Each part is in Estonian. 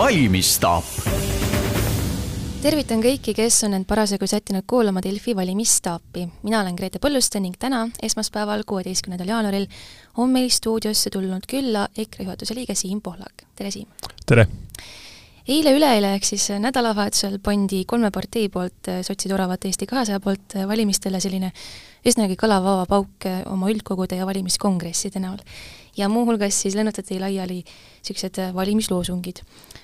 valimisstaap. tervitan kõiki, kes on end parasjagu sättinud kuulama Delfi valimisstaapi. mina olen Grete Põlluste ning täna, esmaspäeval, kuueteistkümnendal jaanuaril on meil stuudiosse tulnud külla EKRE juhatuse liige Siim Pohlak. tere, Siim! tere! eile-üleeile ehk siis nädalavahetusel pandi kolme partei poolt, sotside oravat Eesti kahesaja poolt valimistele selline üsnagi kõlava pauk oma üldkogude ja valimiskongresside näol ja muuhulgas siis lennutati laiali niisugused äh, valimisloosungid.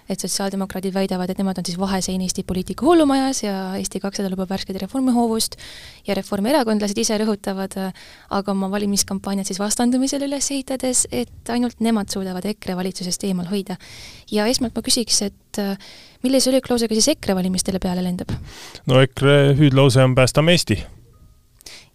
et sotsiaaldemokraadid väidavad, et nemad on siis vahesein Eesti poliitika hullumajas ja Eesti kakssada lubab värsket reformihoovust ja reformierakondlased ise rõhutavad äh, aga oma valimiskampaaniat siis vastandumisele üles ehitades, et ainult nemad suudavad EKRE valitsusest eemal hoida. ja esmalt ma küsiks, et äh, millise ülikloosega siis EKRE valimistele peale lendab? no EKRE hüüdlause on Päästame Eesti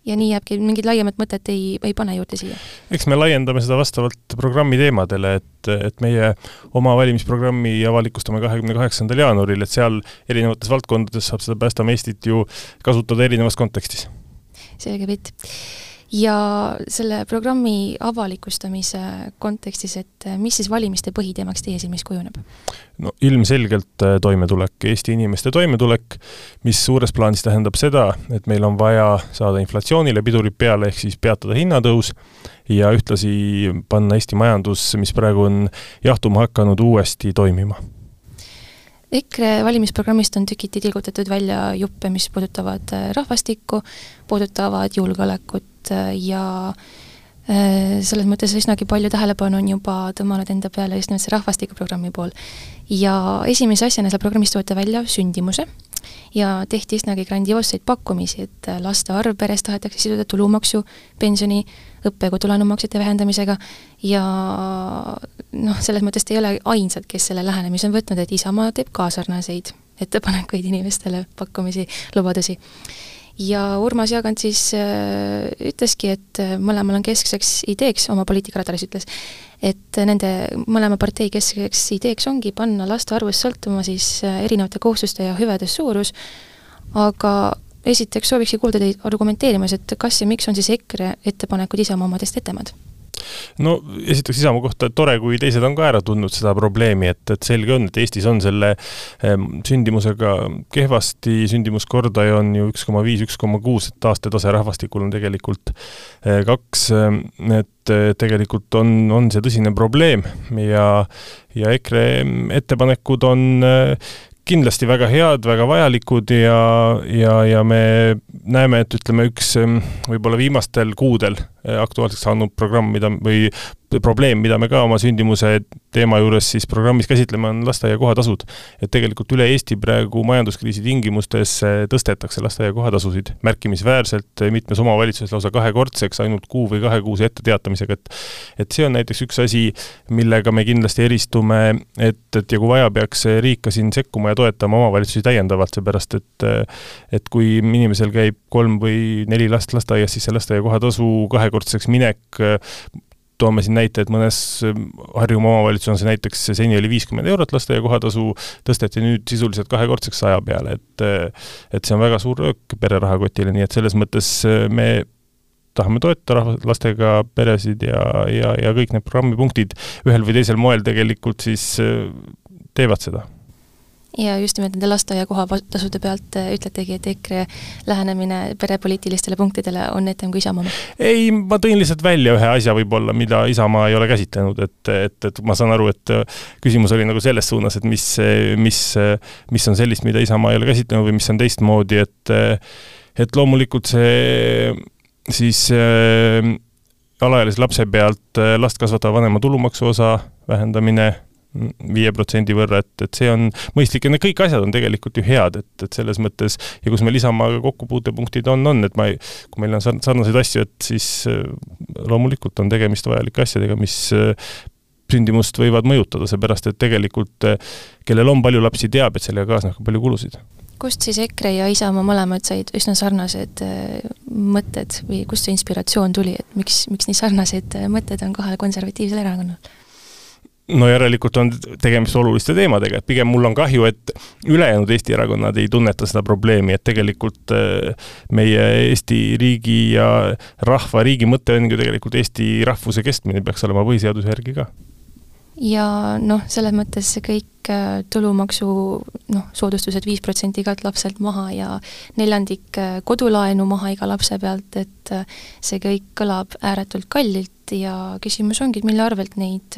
ja nii jääbki, mingit laiemat mõtet ei, ei pane juurde siia? eks me laiendame seda vastavalt programmi teemadele, et, et meie oma valimisprogrammi avalikustame kahekümne kaheksandal jaanuaril, et seal erinevates valdkondades saab seda Päästame Eestit ju kasutada erinevas kontekstis. selge pilt ja selle programmi avalikustamise kontekstis, et mis siis valimiste põhiteemaks teie silmis kujuneb? no ilmselgelt äh, toimetulek, Eesti inimeste toimetulek, mis suures plaanis tähendab seda, et meil on vaja saada inflatsioonile pidurid peale, ehk siis peatada hinnatõus ja ühtlasi panna Eesti majandus, mis praegu on jahtuma hakanud, uuesti toimima EKRE valimisprogrammist on tükiti tilgutatud välja juppe, mis puudutavad äh, rahvastikku, puudutavad julgeolekut ja äh, selles mõttes üsnagi palju tähelepanu on juba tõmmanud enda peale just nimelt see rahvastikuprogrammi pool. ja esimese asjana seal programmis toodi välja sündimuse ja tehti üsnagi grandioosseid pakkumisi, et laste arv peres tahetakse siduda tulumaksu, pensioni, õppe- ja kodulaenumaksete vähendamisega ja noh, selles mõttes te ei ole ainsad, kes selle lähenemise on võtnud, et Isamaa teeb ka sarnaseid ettepanekuid inimestele, pakkumisi, lubadusi. Ja Urmas Jaagant siis äh, ütleski, et äh, mõlemal on keskseks ideeks, oma poliitikaradaris ütles, et nende mõlema partei keskseks ideeks ongi panna laste arvust sõltuma siis äh, erinevate kohustuste ja hüvede suurus, aga esiteks soovikski kuulda teid argumenteerimas, et kas ja miks on siis EKRE ettepanekud Isamaa omadest etemad? No esiteks Isamaa kohta tore, kui teised on ka ära tundnud seda probleemi, et, et selge on, et Eestis on selle ähm, sündimusega kehvasti, sündimuskordaja on ju üks koma viis, üks koma kuus, et taastetase rahvastikul on tegelikult äh, kaks, ähm, et äh, tegelikult on, on see tõsine probleem ja, ja EKRE ettepanekud on äh, kindlasti väga head, väga vajalikud ja, ja, ja me näeme, et ütleme, üks võib-olla viimastel kuudel aktuaalseks saanud programm, mida või probleem, mida me ka oma sündimuse teema juures siis programmis käsitleme, on lasteaia kohatasud. et tegelikult üle Eesti praegu majanduskriisi tingimustes tõstetakse lasteaia kohatasusid märkimisväärselt, mitmes omavalitsuses lausa kahekordseks ainult kuu või kahekuuse etteteatamisega, et et see on näiteks üks asi, millega me kindlasti eristume, et, et ja kui vaja, peaks riik ka siin sekkuma ja toetama omavalitsusi täiendavalt, seepärast et et kui inimesel käib kolm või neli last lasteaias, siis see lasteaia kohatasu kahekordseks minek toome siin näite, et mõnes ähm, Harjumaa omavalitsuses on see näiteks, seni oli viiskümmend eurot lasteaia kohatasu, tõsteti nüüd sisuliselt kahekordseks saja peale, et et see on väga suur löök pere rahakotile, nii et selles mõttes äh, me tahame toetada rahva, lastega peresid ja, ja, ja kõik need programmipunktid ühel või teisel moel tegelikult siis äh, teevad seda ja just nimelt nende lasteaia kohatasude pealt äh, ütletegi, et EKRE lähenemine perepoliitilistele punktidele on etem kui Isamaa oma? ei, ma tõin lihtsalt välja ühe asja võib-olla, mida Isamaa ei ole käsitlenud, et, et, et ma saan aru, et äh, küsimus oli nagu selles suunas, et mis, mis, mis on sellist, mida Isamaa ei ole käsitlenud või mis on teistmoodi, et et loomulikult see siis äh, alaealise lapse pealt last kasvatava vanema tulumaksu osa vähendamine viie protsendi võrra, et, et see on mõistlik ja need kõik asjad on tegelikult ju head, et, et selles mõttes ja kus meil Isamaaga kokkupuutepunktid on, on, et ma ei, kui meil on sarnaseid asju, et siis äh, loomulikult on tegemist vajalike asjadega, mis äh, sündimust võivad mõjutada, seepärast et tegelikult äh, kellel on palju lapsi, teab, et sellega kaasneb ka palju kulusid kust siis EKRE ja Isamaa mõlemad said üsna sarnased mõtted või kust see inspiratsioon tuli, et miks, miks nii sarnased mõtted on kahel konservatiivsel erakonnal? No järelikult on tegemist oluliste teemadega, et pigem mul on kahju, et ülejäänud Eesti erakonnad ei tunneta seda probleemi, et tegelikult äh, meie Eesti riigi ja rahva, riigi mõte on ju tegelikult Eesti rahvuse kestmine, peaks olema põhiseaduse järgi ka. Ja noh, selles mõttes kõik äh, tulumaksu noh, soodustused viis protsenti igalt lapselt maha ja neljandik äh, kodulaenu maha iga lapse pealt, et see kõik kõlab ääretult kallilt ja küsimus ongi, et mille arvelt neid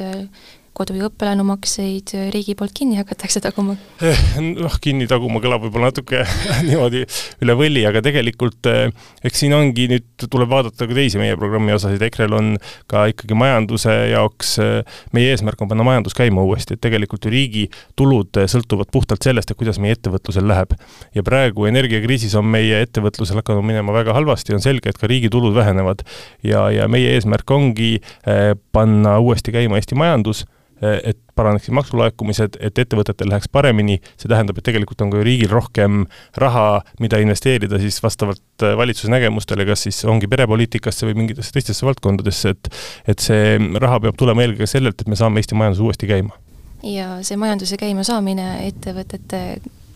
kodu- ja õppelaenumakseid riigi poolt kinni hakatakse taguma? Eh, noh, kinni taguma kõlab võib-olla natuke niimoodi üle võlli, aga tegelikult eh, eks siin ongi nüüd, tuleb vaadata ka teisi meie programmi osasid, EKRE-l on ka ikkagi majanduse jaoks, eh, meie eesmärk on panna majandus käima uuesti, et tegelikult ju riigi tulud sõltuvad puhtalt sellest, et kuidas meie ettevõtlusel läheb. ja praegu energiakriisis on meie ettevõtlusel hakanud minema väga halvasti, on selge, et ka riigi tulud vähenevad. ja, ja meie eesmärk ongi panna uuesti käima Eesti majandus et paraneksid maksulaekumised, et ettevõtetel läheks paremini, see tähendab, et tegelikult on ka ju riigil rohkem raha, mida investeerida siis vastavalt äh, valitsuse nägemustele, kas siis ongi perepoliitikasse või mingitesse teistesse valdkondadesse, et et see raha peab tulema eelkõige sellelt, et me saame Eesti majanduse uuesti käima. ja see majanduse käimasaamine ettevõtete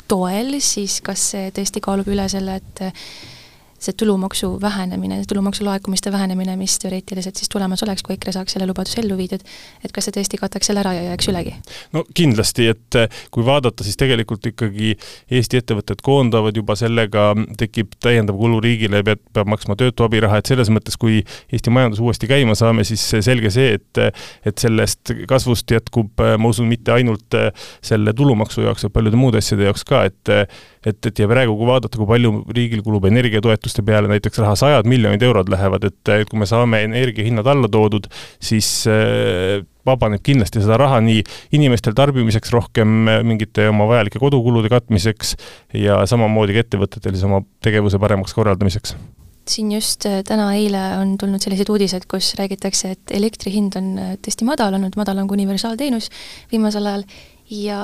toel, siis kas see tõesti kaalub üle selle, et see tulumaksu vähenemine, tulumaksu laekumiste vähenemine, mis teoreetiliselt siis tulemas oleks, kui EKRE saaks selle lubaduse ellu viidud, et kas see tõesti kataks selle ära ja jääks ülegi? no kindlasti, et eh, kui vaadata, siis tegelikult ikkagi Eesti ettevõtted koondavad juba, sellega tekib täiendav kulu riigile, peab, peab maksma töötu abiraha, et selles mõttes, kui Eesti majandus uuesti käima saame, siis selge see, et et sellest kasvust jätkub, ma usun, mitte ainult eh, selle tulumaksu jaoks, vaid paljude muude asjade jaoks ka, et et, et ja praegu, kui vaadata, kui palju riigil kulub energiatoetuste peale näiteks raha, sajad miljonid eurod lähevad, et, et kui me saame energiahinnad alla toodud, siis äh, vabaneb kindlasti seda raha nii inimestel tarbimiseks rohkem, mingite oma vajalike kodukulude katmiseks ja samamoodi ka ettevõtetel siis oma tegevuse paremaks korraldamiseks. Siin just äh, täna-eile on tulnud sellised uudised, kus räägitakse, et elektri hind on äh, tõesti madal olnud, madalam kui universaalteenus viimasel ajal. Ja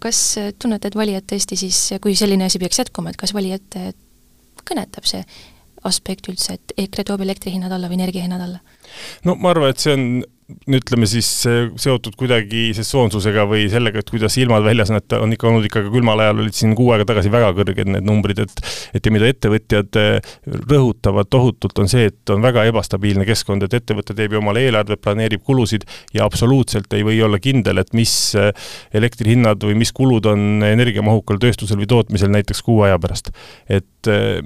kas tunnete, et valijad tõesti siis, kui selline asi peaks jätkuma, et kas valijad kõnetab see aspekt üldse, et EKRE toob elektrihinnad alla või energiahinnad alla? no ma arvan, et see on ütleme siis seotud kuidagi sesoonsusega või sellega, et kuidas ilmad väljas on, et on ikka olnud ikka ka külmal ajal olid siin kuu aega tagasi väga kõrged need numbrid, et et ja mida ettevõtjad eh, rõhutavad tohutult, on see, et on väga ebastabiilne keskkond, et ettevõte teeb ju omale eelarvet, planeerib kulusid ja absoluutselt ei või olla kindel, et mis eh, elektrihinnad või mis kulud on energiamahukal tööstusel või tootmisel näiteks kuu aja pärast. et eh,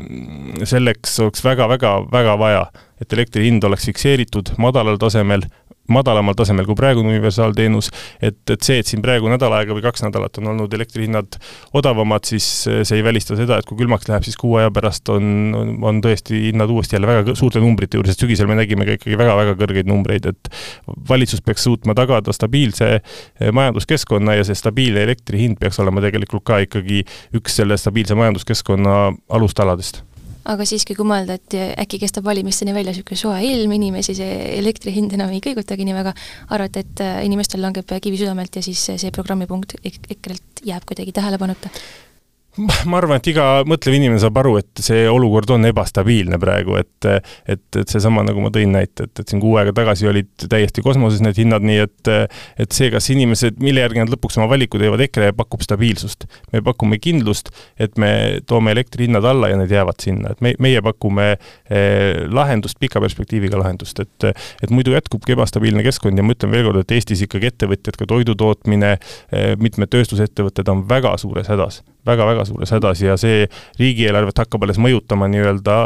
selleks oleks väga-väga-väga vaja, et elektri hind oleks fikseeritud madalal tasemel, madalamal tasemel kui praegune universaalteenus, et, et see, et siin praegu nädal aega või kaks nädalat on olnud elektrihinnad odavamad, siis see ei välista seda, et kui külmaks läheb, siis kuu aja pärast on, on, on tõesti hinnad uuesti jälle väga suurte numbrite juures, et sügisel me nägime ka ikkagi väga-väga kõrgeid numbreid, et valitsus peaks suutma tagada stabiilse eh, majanduskeskkonna ja see stabiilne elektri hind peaks olema tegelikult ka ikkagi üks selle stabiilse majanduskeskkonna alustaladest aga siiski, kui mõelda, et äkki kestab valimisteni välja niisugune soe ilm, inimesi see elektri hind enam ei kõigutagi nii väga, arvate, et äh, inimestel langeb kivi südamelt ja siis see programmipunkt EKRE-lt jääb kuidagi tähelepanuta? Ma arvan, et iga mõtlev inimene saab aru, et see olukord on ebastabiilne praegu, et et, et seesama, nagu ma tõin näite, et, et siin kuu aega tagasi olid täiesti kosmoses need hinnad, nii et et see, kas inimesed, mille järgi nad lõpuks oma valiku teevad, EKRE pakub stabiilsust. me pakume kindlust, et me toome elektri hinnad alla ja need jäävad sinna, et me, meie pakume eh, lahendust, pika perspektiiviga lahendust, et et muidu jätkubki ebastabiilne keskkond ja ma ütlen veel kord, et Eestis ikkagi ettevõtjad, ka toidutootmine eh,, mitmed tööstusettevõtted on väga suures hädas väga-väga suures hädas ja see riigieelarvet hakkab alles mõjutama nii-öelda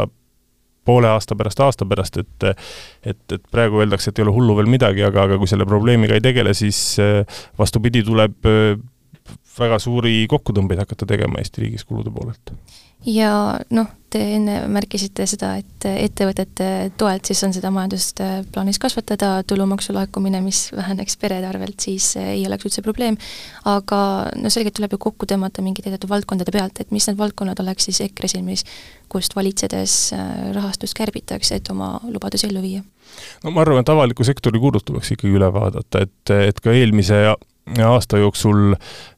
poole aasta pärast, aasta pärast, et et, et praegu öeldakse, et ei ole hullu veel midagi, aga, aga kui selle probleemiga ei tegele, siis vastupidi, tuleb väga suuri kokkutõmbeid hakata tegema Eesti riigis kulude poolelt ja noh, te enne märkisite seda, et ettevõtete toelt siis on seda majandust äh, plaanis kasvatada, tulumaksu laekumine, mis väheneks perede arvelt, siis äh, ei oleks üldse probleem, aga no selgelt tuleb ju kokku tõmmata mingite teatud valdkondade pealt, et mis need valdkonnad oleks siis EKRE silmis, kust valitsedes äh, rahastust kärbitakse, et oma lubadusi ellu viia? no ma arvan, et avaliku sektori kulud tuleks ikkagi üle vaadata, et, et ka eelmise aasta jooksul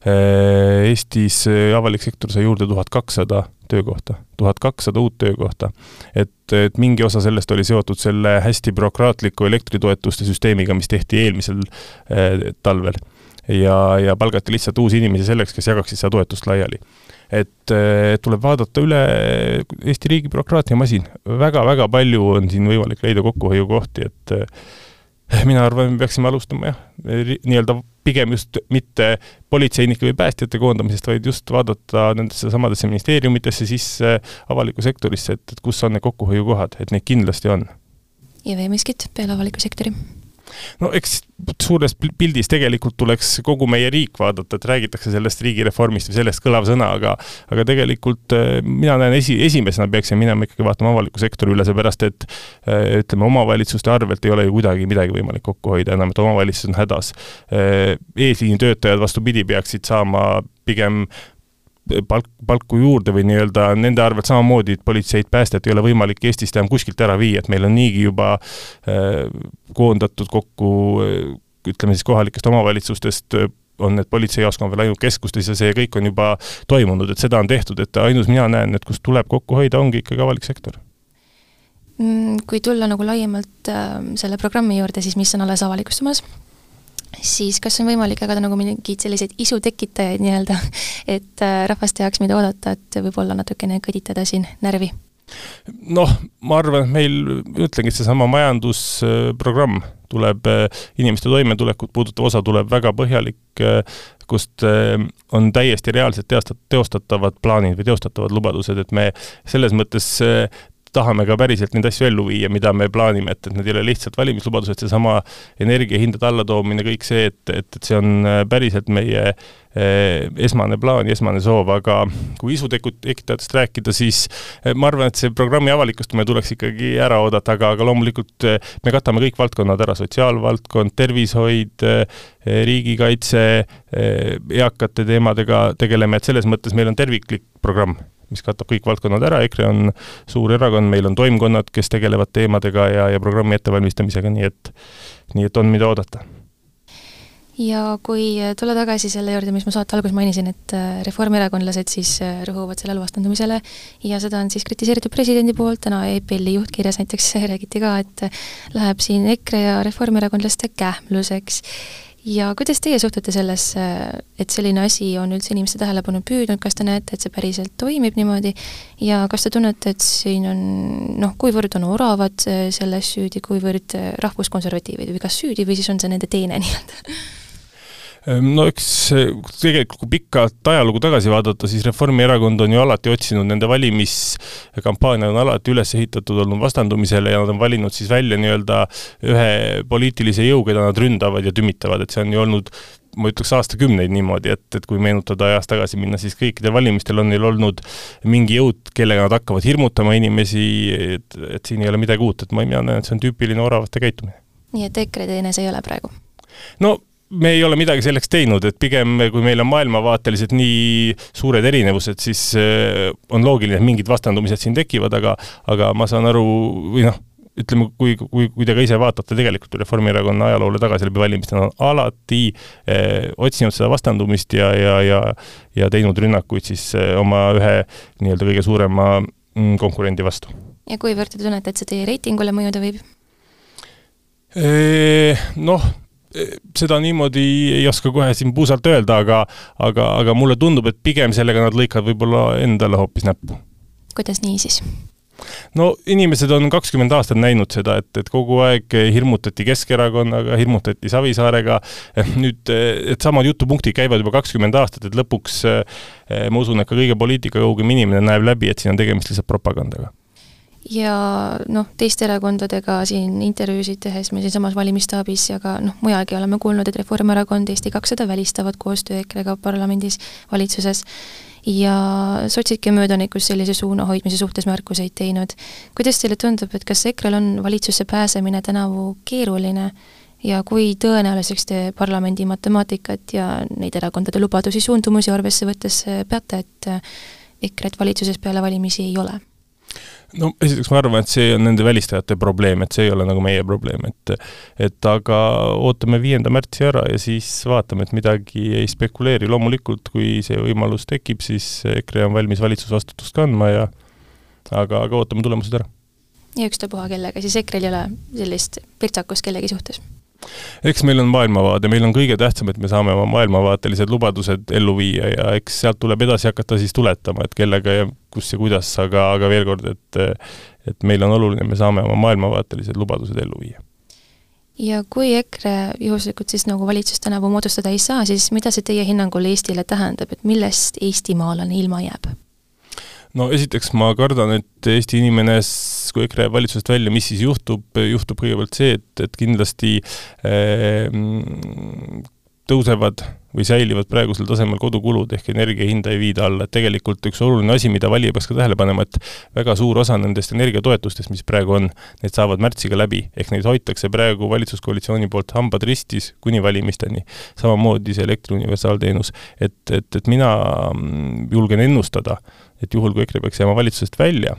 Eestis avalik sektor sai juurde tuhat kakssada töökohta, tuhat kakssada uut töökohta. et, et mingi osa sellest oli seotud selle hästi bürokraatliku elektritoetuste süsteemiga, mis tehti eelmisel eh, talvel. ja, ja palgati lihtsalt uusi inimesi selleks, kes jagaksid seda toetust laiali. et eh, tuleb vaadata üle Eesti riigi bürokraatiamasin väga,, väga-väga palju on siin võimalik leida kokkuhoiukohti, et eh, mina arvan, me peaksime alustama jah, nii-öelda pigem just mitte politseinike või päästjate koondamisest, vaid just vaadata nendesse samadesse ministeeriumitesse sisse, avalikku sektorisse, et, et kus on need kokkuhoiukohad, et neid kindlasti on. ja veel miskit peale avaliku sektori? No eks suures pildis tegelikult tuleks kogu meie riik vaadata, et räägitakse sellest riigireformist või sellest kõlav sõna, aga aga tegelikult äh, mina näen esi, esimesena peaksime minema ikkagi vaatama avaliku sektori üle, seepärast et äh, ütleme, omavalitsuste arvelt ei ole ju kuidagi midagi võimalik kokku hoida enam, et omavalitsused on hädas. Äh, eesliini töötajad, vastupidi, peaksid saama pigem palk, palku juurde või nii-öelda nende arvelt samamoodi, et politseid, päästjat ei ole võimalik Eestist enam kuskilt ära viia, et meil on niigi juba äh, koondatud kokku äh, ütleme siis kohalikest omavalitsustest äh, on need politseijaoskonnad veel ainult keskustes ja see kõik on juba toimunud, et seda on tehtud, et ainus mina näen, et kust tuleb kokku hoida, ongi ikkagi avalik sektor. Mm, kui tulla nagu laiemalt äh, selle programmi juurde, siis mis on alles avalikustamas, siis kas on võimalik jagada nagu mingeid selliseid isu tekitajaid nii-öelda, et äh, rahvas teaks, mida oodata, et võib-olla natukene kõditada siin närvi? noh, ma arvan, et meil, ütlengi, et seesama majandusprogramm tuleb, äh, inimeste toimetulekut puudutav osa tuleb väga põhjalik, äh, kust on täiesti reaalselt teostat-, teostatavad plaanid või teostatavad lubadused, et me selles mõttes tahame ka päriselt neid asju ellu viia, mida me plaanime, et, et need ei ole lihtsalt valimislubadused, seesama energiahindade allatoomine, kõik see, et, et, et see on äh, päriselt meie eh, esmane plaan ja esmane soov, aga kui isu tekitajatest rääkida, siis eh, ma arvan, et see programmi avalikustamine tuleks ikkagi ära oodata, aga, aga loomulikult eh, me katame kõik valdkonnad ära, sotsiaalvaldkond, tervishoid eh,, riigikaitse, eakate teemadega tegeleme, et selles mõttes meil on terviklik programm mis katab kõik valdkonnad ära, EKRE on suur erakond, meil on toimkonnad, kes tegelevad teemadega ja, ja programmi ettevalmistamisega, nii et, nii et on, mida oodata. Ja kui tulla tagasi selle juurde, mis ma saate alguses mainisin, et äh, reformierakondlased siis äh, rõhuvad sellele vastandumisele ja seda on siis kritiseeritud presidendi poolt, täna EPL-i juhtkirjas näiteks räägiti ka, et läheb siin EKRE ja reformierakondlaste kähmluseks ja kuidas teie suhtute sellesse, et selline asi on üldse inimeste tähelepanu püüdnud, kas te näete, et see päriselt toimib niimoodi ja kas te tunnete, et siin on noh, kuivõrd on oravad selles süüdi, kuivõrd rahvuskonservatiivid või kas süüdi või siis on see nende teene nii-öelda? Ehm, no eks tegelikult, kui pikalt ajalugu tagasi vaadata, siis Reformierakond on ju alati otsinud, nende valimiskampaania on alati üles ehitatud olnud vastandumisele ja nad on valinud siis välja nii-öelda ühe poliitilise jõu, keda nad ründavad ja tümitavad, et see on ju olnud ma ütleks aastakümneid niimoodi, et, et kui meenutada ajas tagasi minna, siis kõikidel valimistel on neil olnud mingi jõud, kellega nad hakkavad hirmutama inimesi, et, et siin ei ole midagi uut, et ma, mina näen, et see on tüüpiline oravate käitumine. nii et EKRE teene see ei ole praegu? no me ei ole midagi selleks teinud, et pigem kui meil on maailmavaateliselt nii suured erinevused, siis äh, on loogiline, et mingid vastandumised siin tekivad, aga aga ma saan aru, või noh, ütleme, kui, kui, kui te ka ise vaatate tegelikult Reformierakonna ajaloole tagasi läbi valimiste, nad on alati eh, otsinud seda vastandumist ja, ja, ja ja teinud rünnakuid siis eh, oma ühe nii-öelda kõige suurema mm, konkurendi vastu. ja kuivõrd te tunnete, et see teie reitingule mõjuda võib? Noh, seda niimoodi ei oska kohe siin puusalt öelda, aga aga, aga mulle tundub, et pigem sellega nad lõikavad võib-olla endale hoopis näppu. kuidas nii siis? no inimesed on kakskümmend aastat näinud seda, et, et kogu aeg hirmutati Keskerakonnaga, hirmutati Savisaarega, nüüd, et samad jutupunktid käivad juba kakskümmend aastat, et lõpuks ma usun, et ka kõige poliitikaõugem inimene näeb läbi, et siin on tegemist lihtsalt propagandaga ja noh, teiste erakondadega siin intervjuusid tehes me siinsamas valimisstaabis ja ka noh, mujalgi oleme kuulnud, et Reformierakond, Eesti kakssada välistavad koostöö EKRE-ga parlamendis, valitsuses, ja sotsidki on möödanikus sellise suuna hoidmise suhtes märkuseid teinud. kuidas teile tundub, et kas EKRE-l on valitsusse pääsemine tänavu keeruline ja kui tõenäoliseks te parlamendi matemaatikat ja neid erakondade lubadusi, suundumusi arvesse võttes peate, et EKRE-t valitsuses peale valimisi ei ole? No esiteks ma arvan, et see on nende välistajate probleem, et see ei ole nagu meie probleem, et et aga ootame viienda märtsi ära ja siis vaatame, et midagi ei spekuleeri, loomulikult kui see võimalus tekib, siis EKRE on valmis valitsusvastutust kandma ja aga, aga ootame tulemused ära. ja ükstapuha kellega, siis EKRE-l ei ole sellist pirtsakust kellegi suhtes? Eks meil on maailmavaade, meil on kõige tähtsam, et me saame oma maailmavaatelised lubadused ellu viia ja eks sealt tuleb edasi hakata siis tuletama, et kellega ja kus ja kuidas, aga, aga veel kord, et et meil on oluline, me saame oma maailmavaatelised lubadused ellu viia ja kui EKRE juhuslikult siis nagu valitsust tänavu moodustada ei saa, siis mida see teie hinnangul Eestile tähendab, et millest eestimaalane ilma jääb? No esiteks ma kardan, et Eesti inimene, kui EKRE jääb valitsusest välja, mis siis juhtub, juhtub kõigepealt see, et, et kindlasti äh, tõusevad või säilivad praegusel tasemel kodukulud ehk energia hinda ei viida alla, et tegelikult üks oluline asi, mida valija peaks ka tähele panema, et väga suur osa nendest energiatoetustest, mis praegu on, need saavad märtsiga läbi, ehk neid hoitakse praegu valitsuskoalitsiooni poolt hambad ristis kuni valimisteni. samamoodi see elektri universaalteenus, et, et, et mina mm, julgen ennustada, et juhul, kui EKRE peaks jääma valitsusest välja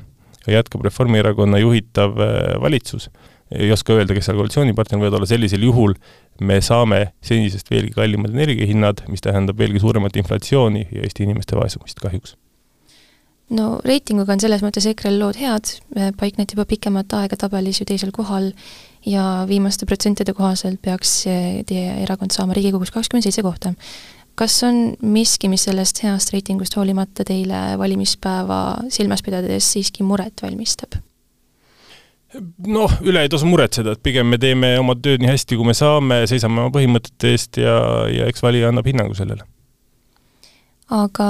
ja jätkab Reformierakonna juhitav äh, valitsus, ei oska öelda, kes seal koalitsioonipartner võivad olla, sellisel juhul me saame senisest veelgi kallimad energiahinnad, mis tähendab veelgi suuremat inflatsiooni ja Eesti inimeste vaesumist kahjuks. no reitinguga on selles mõttes EKRE-l lood head, paikneti juba pikemat aega tabelis ju teisel kohal ja viimaste protsentide kohaselt peaks teie erakond saama Riigikogus kakskümmend seitse kohta. Kas on miski, mis sellest heast reitingust hoolimata teile valimispäeva silmas pidades siiski muret valmistab? noh, üle ei tasu muretseda, et pigem me teeme oma tööd nii hästi, kui me saame, seisame oma põhimõtete eest ja, ja eks valija annab hinnangu sellele. Aga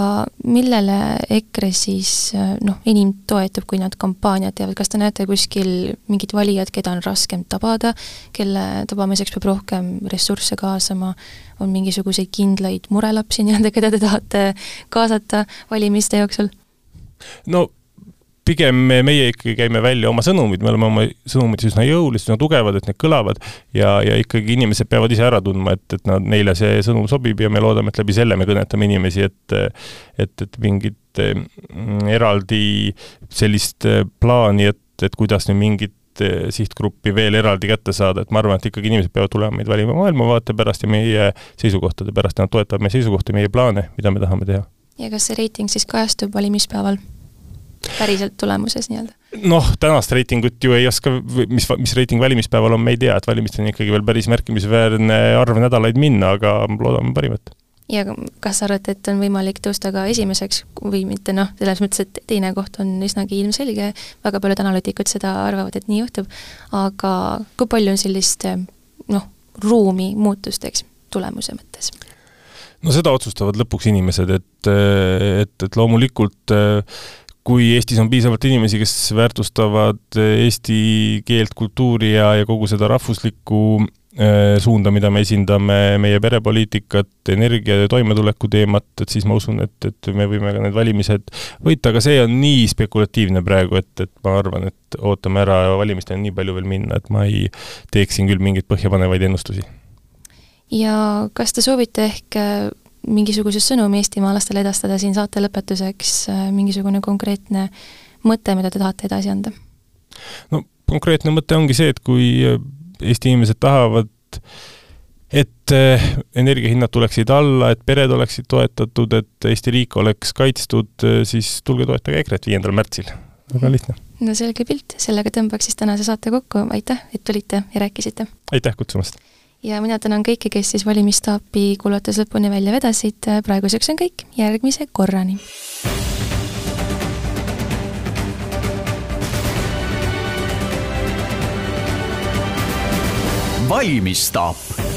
millele EKRE siis noh, enim toetub, kui nad kampaaniat teevad, kas te näete kuskil mingit valijat, keda on raskem tabada, kelle tabamiseks peab rohkem ressursse kaasama, on mingisuguseid kindlaid murelapsi nii-öelda, keda te tahate kaasata valimiste jooksul? no pigem me, meie ikkagi käime välja oma sõnumid, me oleme oma sõnumid üsna jõulised, üsna tugevad, et need kõlavad ja, ja ikkagi inimesed peavad ise ära tundma, et, et nad, neile see sõnum sobib ja me loodame, et läbi selle me kõnetame inimesi, et et, et mingit mm, eraldi sellist plaani, et, et kuidas nüüd mingit sihtgruppi veel eraldi kätte saada, et ma arvan, et ikkagi inimesed peavad tulema meid valima maailmavaate pärast ja meie seisukohtade pärast nad toetavad meie seisukohti, meie plaane, mida me tahame teha. ja kas see reiting siis kajastub valimispäeval? Päriselt tulemuses nii-öelda? noh, tänast reitingut ju ei oska, mis, mis reiting valimispäeval on, me ei tea, et valimisteni ikkagi veel päris märkimisväärne arv nädalaid minna, aga loodame parimat. ja kas sa arvad, et on võimalik tõusta ka esimeseks või mitte, noh, selles mõttes, et teine koht on üsnagi ilmselge, väga paljud analüütikud seda arvavad, et nii juhtub, aga kui palju on sellist noh, ruumi muutusteks tulemuse mõttes? no seda otsustavad lõpuks inimesed, et, et, et loomulikult äh, kui Eestis on piisavalt inimesi, kes väärtustavad eesti keelt, kultuuri ja, ja kogu seda rahvuslikku äh, suunda, mida me esindame, meie perepoliitikat, energia ja toimetuleku teemat, et siis ma usun, et, et me võime ka need valimised võita, aga see on nii spekulatiivne praegu, et, et ma arvan, et ootame ära, valimisteni on nii palju veel minna, et ma ei teeks siin küll mingeid põhjapanevaid ennustusi. ja kas te soovite ehk mingisuguse sõnumi eestimaalastele edastada siin saate lõpetuseks, äh, mingisugune konkreetne mõte, mida te tahate edasi anda? no konkreetne mõte ongi see, et kui äh, Eesti inimesed tahavad, et äh, energiahinnad tuleksid alla, et pered oleksid toetatud, et Eesti riik oleks kaitstud, siis tulge toetage EKRE-t viiendal märtsil. väga lihtne. no selge pilt, sellega tõmbaks siis tänase saate kokku, aitäh, et tulite ja rääkisite! aitäh kutsumast! Ja mina tänan kõiki, kes siis valimistaapi kuulates lõpuni välja vedasid, praeguseks on kõik, järgmise korrani! valmistaap